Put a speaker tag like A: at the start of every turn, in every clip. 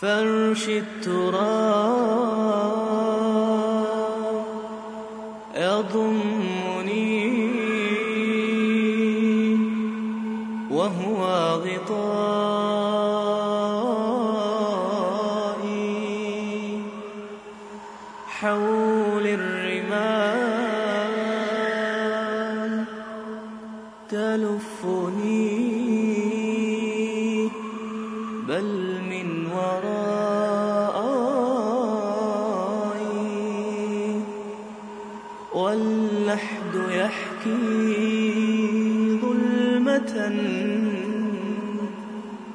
A: فرش التراب يضمني وهو غطائي. حول الرمال بل من ورائي واللحد يحكي ظلمة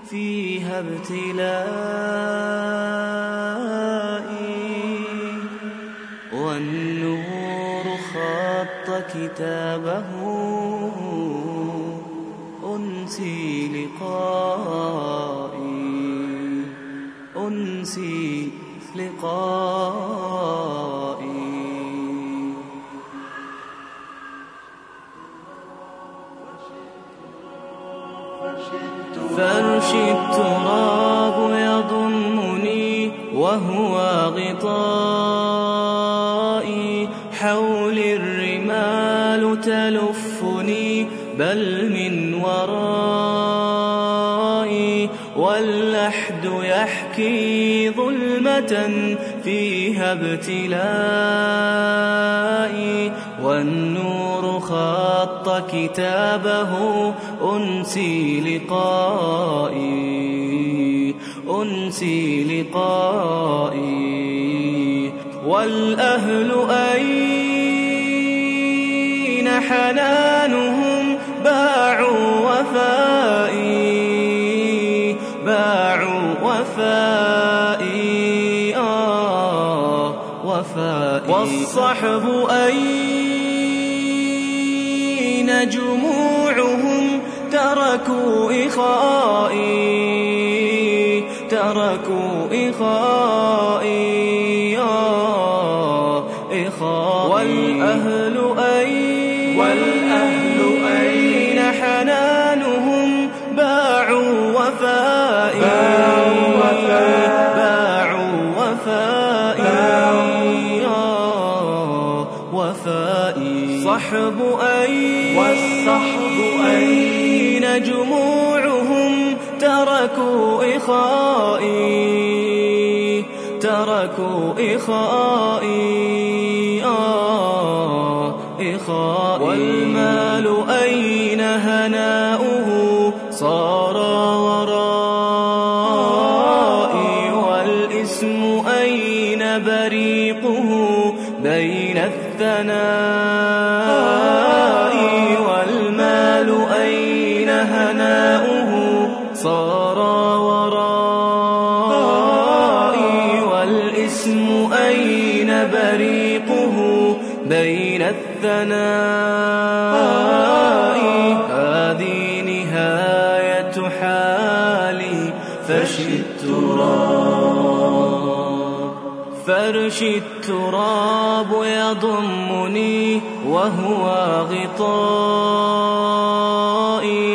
A: فيها ابتلائي. والنور خط كتابه أنسي لقائي. فرش التراب يضمني وهو غطائي. حول الرمال تلفني بل من ورائي واللحد يحكي ظلمة فيها ابتلائي والنور خط كتابه أنسي لقائي أنسي لقائي. والأهل أين حنانهم؟ والصحب أين جموعهم تركوا إخائي؟ تركوا إخائي آه إخائي. والأهل وفائي صحب أين والصحب أين جموعهم تركوا إخائي تركوا إخائي آه إخائي. والمال أين هناؤه؟ صار الثناء والمال أين هناؤه؟ صار ورائي والإسم أين بريقه؟ بين الثناء هذه نهاية حالي فرش فرش التراب يضمني وهو غطائي.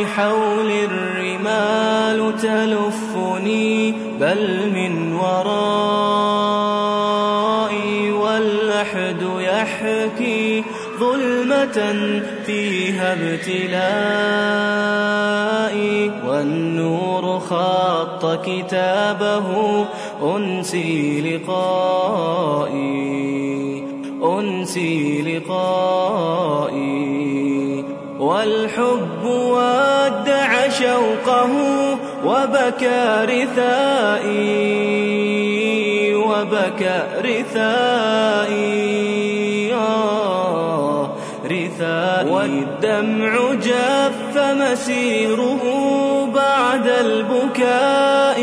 A: حول الرمال تلفني بل من ورائي واللحد يحكي. ظلمة فيها ابتلائي والنور خط كتابه أنسي لقائي أنسي لقائي. والحب ودع شوقه وبكى رثائي وبكى رثائي. رثائي والدمع جف مسيره بعد البكاء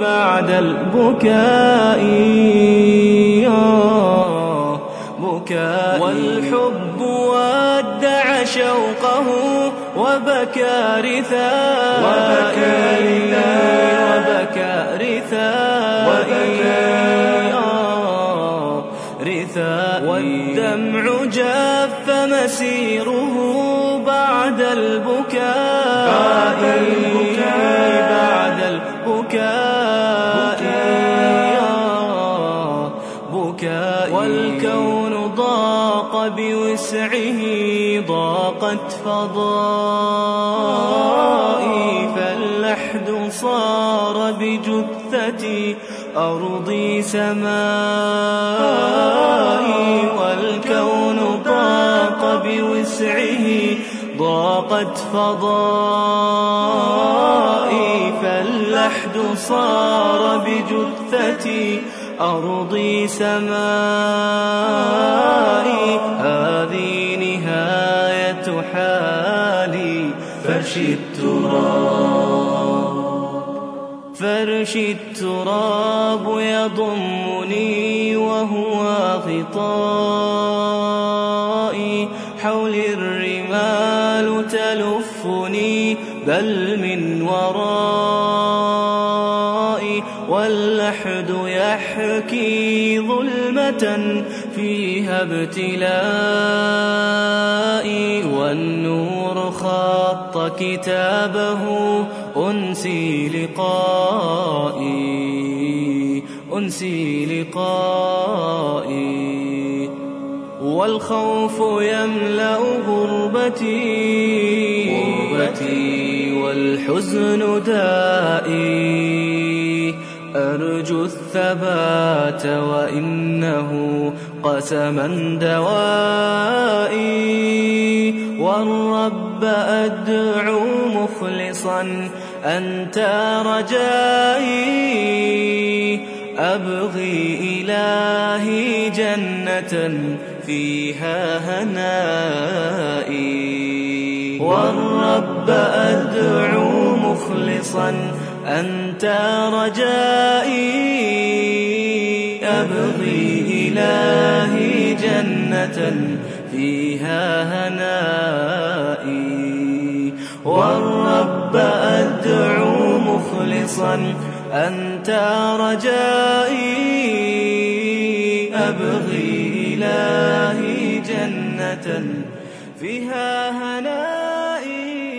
A: بعد البكاء. بكاء. والحب ودع شوقه وبكى رثائي وبكى رثائي آه والدمع جف مسيره بعد البكاء.
B: بعد البكاء.
A: بعد البكاء. بكائي. والكون ضاق بوسعه ضاقت فضائي. صار بجثتي أرضي سمائي والكون ضاق بوسعه ضاقت فضائي. فاللحد صار بجثتي أرضي سمائي. هذه نهاية حالي فرش التراب. فرش التراب يضمني وهو غطائي. حولي الرمال تلفني بل من ورائي. واللحد يحكي ظلمة فيها ابتلائي والنور خط كتابه أنسي لقائي أنسي لقائي. والخوف يملأ غربتي غربتي. والحزن دائي. أرجو الثبات وإنه قسما دوائي والرب أدعو مخلصا أنت رجائي. أبغي إلهي جنة فيها هنائي. والرب أدعو مخلصا أنت رجائي. أبغي إلهي جنة فيها هنائي. والرب أدعو مخلصا أنت رجائي. أبغي إلهي جنة فيها هنائي.